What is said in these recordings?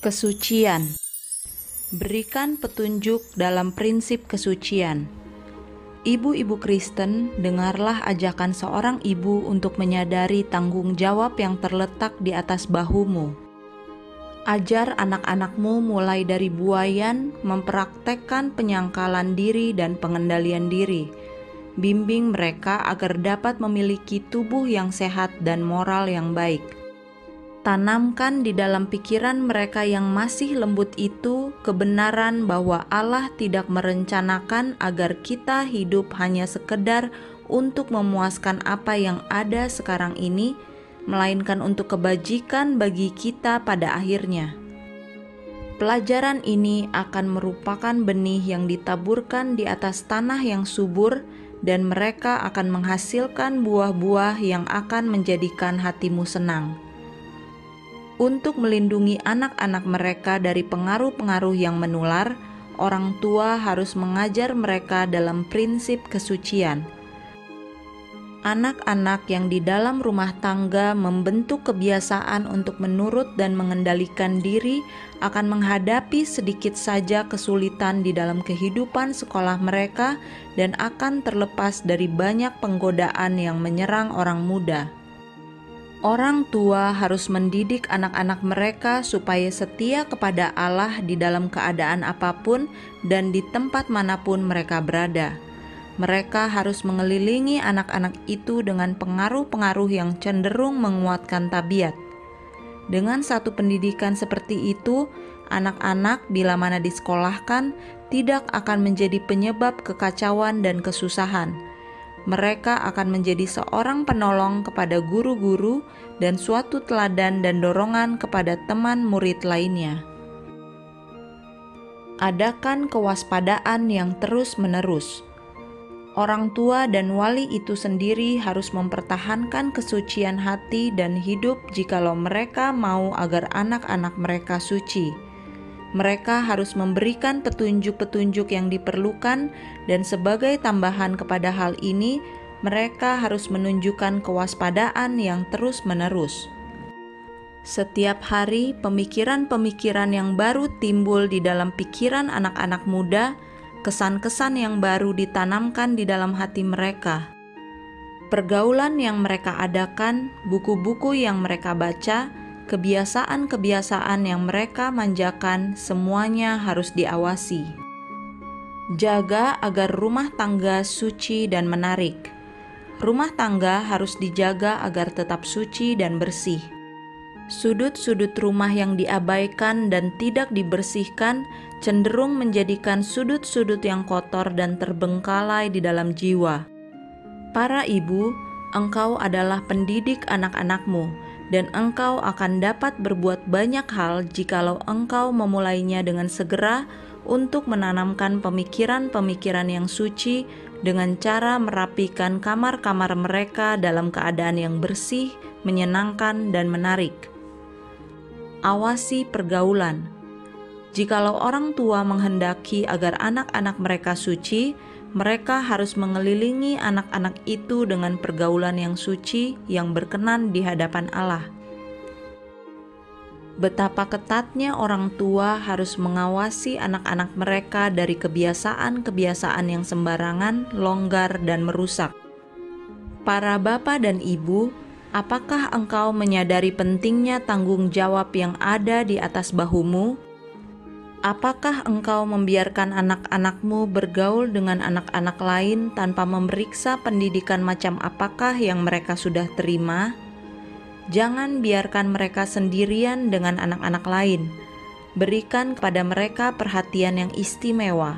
Kesucian Berikan petunjuk dalam prinsip kesucian. Ibu-ibu Kristen, dengarlah ajakan seorang ibu untuk menyadari tanggung jawab yang terletak di atas bahumu. Ajar anak-anakmu mulai dari buayan mempraktekkan penyangkalan diri dan pengendalian diri. Bimbing mereka agar dapat memiliki tubuh yang sehat dan moral yang baik Tanamkan di dalam pikiran mereka yang masih lembut itu kebenaran bahwa Allah tidak merencanakan agar kita hidup hanya sekedar untuk memuaskan apa yang ada sekarang ini, melainkan untuk kebajikan bagi kita pada akhirnya. Pelajaran ini akan merupakan benih yang ditaburkan di atas tanah yang subur, dan mereka akan menghasilkan buah-buah yang akan menjadikan hatimu senang untuk melindungi anak-anak mereka dari pengaruh-pengaruh yang menular, orang tua harus mengajar mereka dalam prinsip kesucian. Anak-anak yang di dalam rumah tangga membentuk kebiasaan untuk menurut dan mengendalikan diri akan menghadapi sedikit saja kesulitan di dalam kehidupan sekolah mereka dan akan terlepas dari banyak penggodaan yang menyerang orang muda. Orang tua harus mendidik anak-anak mereka supaya setia kepada Allah di dalam keadaan apa pun dan di tempat mana pun mereka berada. Mereka harus mengelilingi anak-anak itu dengan pengaruh-pengaruh yang cenderung menguatkan tabiat. Dengan satu pendidikan seperti itu, anak-anak bila mana disekolahkan tidak akan menjadi penyebab kekacauan dan kesusahan mereka akan menjadi seorang penolong kepada guru-guru dan suatu teladan dan dorongan kepada teman murid lainnya. Adakan kewaspadaan yang terus-menerus. Orang tua dan wali itu sendiri harus mempertahankan kesucian hati dan hidup jikalau mereka mau agar anak-anak mereka suci mereka harus memberikan petunjuk-petunjuk yang diperlukan, dan sebagai tambahan kepada hal ini, mereka harus menunjukkan kewaspadaan yang terus-menerus. Setiap hari, pemikiran-pemikiran yang baru timbul di dalam pikiran anak-anak muda, kesan-kesan yang baru ditanamkan di dalam hati mereka. Pergaulan yang mereka adakan, buku-buku yang mereka baca, kebiasaan-kebiasaan yang mereka manjakan semuanya harus diawasi. Jaga agar rumah tangga suci dan menarik. Rumah tangga harus dijaga agar tetap suci dan bersih. Sudut-sudut rumah yang diabaikan dan tidak dibersihkan cenderung menjadikan sudut-sudut yang kotor dan terbengkalai di dalam jiwa. Para ibu, engkau adalah pendidik anak-anakmu dan engkau akan dapat berbuat banyak hal jikalau engkau memulainya dengan segera untuk menanamkan pemikiran-pemikiran yang suci dengan cara merapikan kamar-kamar mereka dalam keadaan yang bersih, menyenangkan, dan menarik. Awasi pergaulan. Jikalau orang tua menghendaki agar anak-anak mereka suci, mereka harus mengelilingi anak-anak itu dengan pergaulan yang suci yang berkenan di hadapan Allah. Betapa ketatnya orang tua harus mengawasi anak-anak mereka dari kebiasaan-kebiasaan yang sembarangan, longgar, dan merusak. Para bapak dan ibu, apakah engkau menyadari pentingnya tanggung jawab yang ada di atas bahumu? Apakah engkau membiarkan anak-anakmu bergaul dengan anak-anak lain tanpa memeriksa pendidikan macam apakah yang mereka sudah terima? Jangan biarkan mereka sendirian dengan anak-anak lain. Berikan kepada mereka perhatian yang istimewa.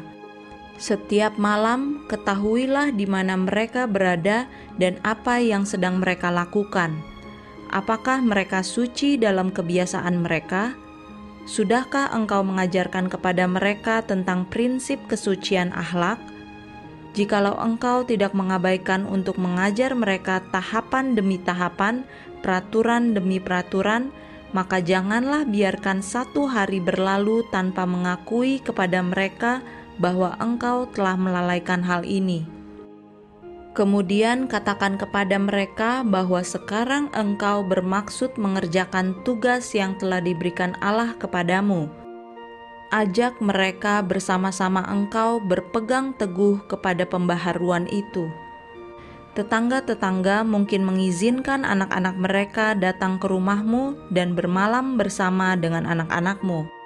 Setiap malam, ketahuilah di mana mereka berada dan apa yang sedang mereka lakukan. Apakah mereka suci dalam kebiasaan mereka? Sudahkah engkau mengajarkan kepada mereka tentang prinsip kesucian akhlak? Jikalau engkau tidak mengabaikan untuk mengajar mereka tahapan demi tahapan, peraturan demi peraturan, maka janganlah biarkan satu hari berlalu tanpa mengakui kepada mereka bahwa engkau telah melalaikan hal ini. Kemudian katakan kepada mereka bahwa sekarang engkau bermaksud mengerjakan tugas yang telah diberikan Allah kepadamu. Ajak mereka bersama-sama engkau berpegang teguh kepada pembaharuan itu. Tetangga-tetangga mungkin mengizinkan anak-anak mereka datang ke rumahmu dan bermalam bersama dengan anak-anakmu.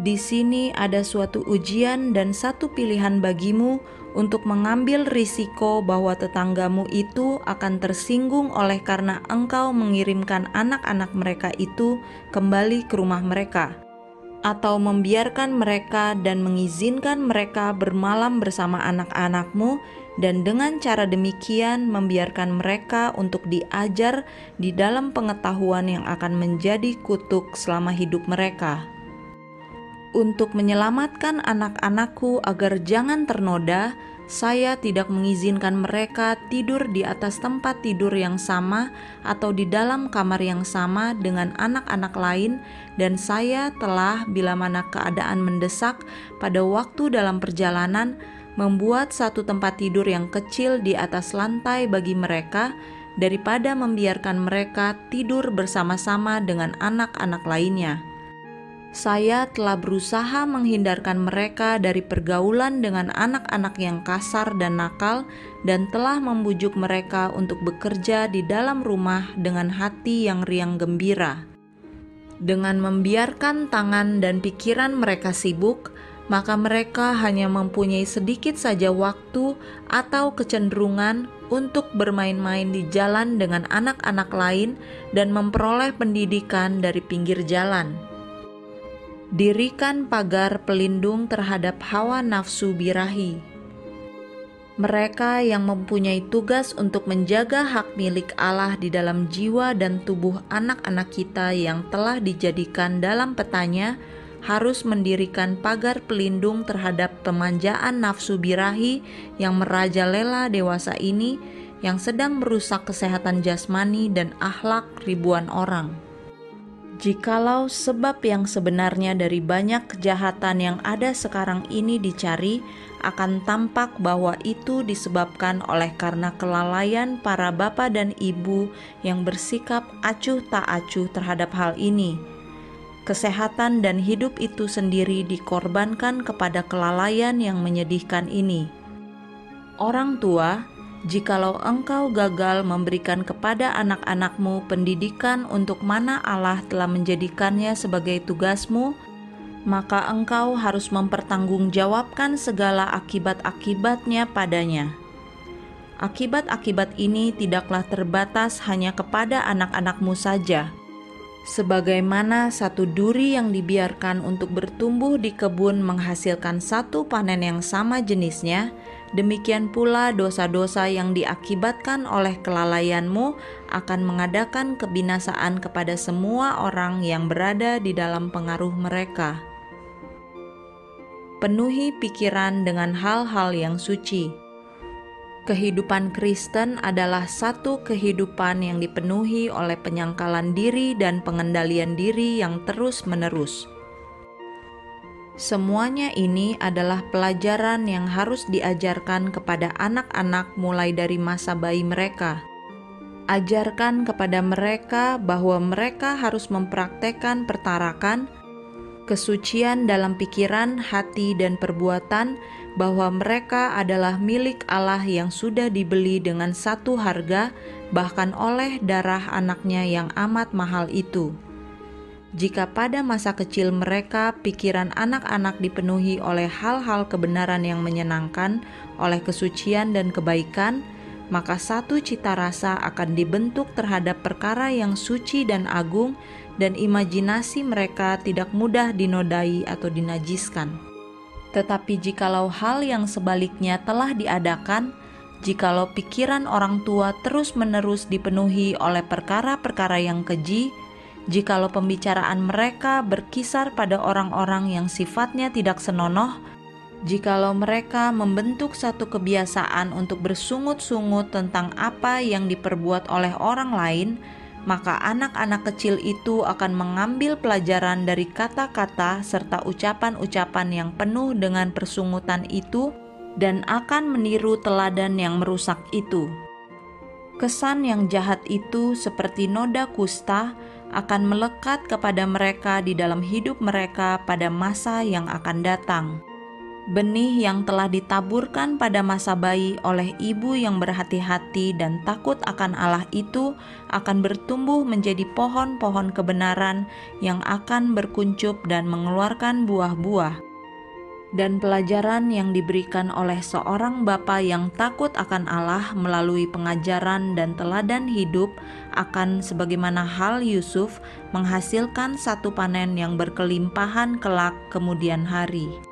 Di sini ada suatu ujian dan satu pilihan bagimu untuk mengambil risiko bahwa tetanggamu itu akan tersinggung oleh karena engkau mengirimkan anak-anak mereka itu kembali ke rumah mereka, atau membiarkan mereka dan mengizinkan mereka bermalam bersama anak-anakmu, dan dengan cara demikian membiarkan mereka untuk diajar di dalam pengetahuan yang akan menjadi kutuk selama hidup mereka untuk menyelamatkan anak-anakku agar jangan ternoda, saya tidak mengizinkan mereka tidur di atas tempat tidur yang sama atau di dalam kamar yang sama dengan anak-anak lain, dan saya telah, bila mana keadaan mendesak, pada waktu dalam perjalanan membuat satu tempat tidur yang kecil di atas lantai bagi mereka, daripada membiarkan mereka tidur bersama-sama dengan anak-anak lainnya saya telah berusaha menghindarkan mereka dari pergaulan dengan anak-anak yang kasar dan nakal, dan telah membujuk mereka untuk bekerja di dalam rumah dengan hati yang riang gembira. Dengan membiarkan tangan dan pikiran mereka sibuk, maka mereka hanya mempunyai sedikit saja waktu atau kecenderungan untuk bermain-main di jalan dengan anak-anak lain dan memperoleh pendidikan dari pinggir jalan dirikan pagar pelindung terhadap hawa nafsu birahi. Mereka yang mempunyai tugas untuk menjaga hak milik Allah di dalam jiwa dan tubuh anak-anak kita yang telah dijadikan dalam petanya harus mendirikan pagar pelindung terhadap pemanjaan nafsu birahi yang merajalela dewasa ini yang sedang merusak kesehatan jasmani dan akhlak ribuan orang. Jikalau sebab yang sebenarnya dari banyak kejahatan yang ada sekarang ini dicari, akan tampak bahwa itu disebabkan oleh karena kelalaian para bapak dan ibu yang bersikap acuh tak acuh terhadap hal ini. Kesehatan dan hidup itu sendiri dikorbankan kepada kelalaian yang menyedihkan ini. Orang tua jikalau engkau gagal memberikan kepada anak-anakmu pendidikan untuk mana Allah telah menjadikannya sebagai tugasmu, maka engkau harus mempertanggungjawabkan segala akibat-akibatnya padanya. Akibat-akibat ini tidaklah terbatas hanya kepada anak-anakmu saja. Sebagaimana satu duri yang dibiarkan untuk bertumbuh di kebun menghasilkan satu panen yang sama jenisnya, demikian pula dosa-dosa yang diakibatkan oleh kelalaianmu akan mengadakan kebinasaan kepada semua orang yang berada di dalam pengaruh mereka. Penuhi pikiran dengan hal-hal yang suci. Kehidupan Kristen adalah satu kehidupan yang dipenuhi oleh penyangkalan diri dan pengendalian diri yang terus-menerus. Semuanya ini adalah pelajaran yang harus diajarkan kepada anak-anak mulai dari masa bayi mereka. Ajarkan kepada mereka bahwa mereka harus mempraktekkan pertarakan, kesucian dalam pikiran, hati, dan perbuatan, bahwa mereka adalah milik Allah yang sudah dibeli dengan satu harga, bahkan oleh darah anaknya yang amat mahal itu jika pada masa kecil mereka pikiran anak-anak dipenuhi oleh hal-hal kebenaran yang menyenangkan, oleh kesucian dan kebaikan, maka satu cita rasa akan dibentuk terhadap perkara yang suci dan agung, dan imajinasi mereka tidak mudah dinodai atau dinajiskan. Tetapi jikalau hal yang sebaliknya telah diadakan, jikalau pikiran orang tua terus-menerus dipenuhi oleh perkara-perkara yang keji, jikalau pembicaraan mereka berkisar pada orang-orang yang sifatnya tidak senonoh, jikalau mereka membentuk satu kebiasaan untuk bersungut-sungut tentang apa yang diperbuat oleh orang lain, maka anak-anak kecil itu akan mengambil pelajaran dari kata-kata serta ucapan-ucapan yang penuh dengan persungutan itu dan akan meniru teladan yang merusak itu. Kesan yang jahat itu, seperti noda kusta, akan melekat kepada mereka di dalam hidup mereka pada masa yang akan datang. Benih yang telah ditaburkan pada masa bayi oleh ibu yang berhati-hati dan takut akan Allah itu akan bertumbuh menjadi pohon-pohon kebenaran yang akan berkuncup dan mengeluarkan buah-buah dan pelajaran yang diberikan oleh seorang bapa yang takut akan Allah melalui pengajaran dan teladan hidup akan sebagaimana hal Yusuf menghasilkan satu panen yang berkelimpahan kelak kemudian hari.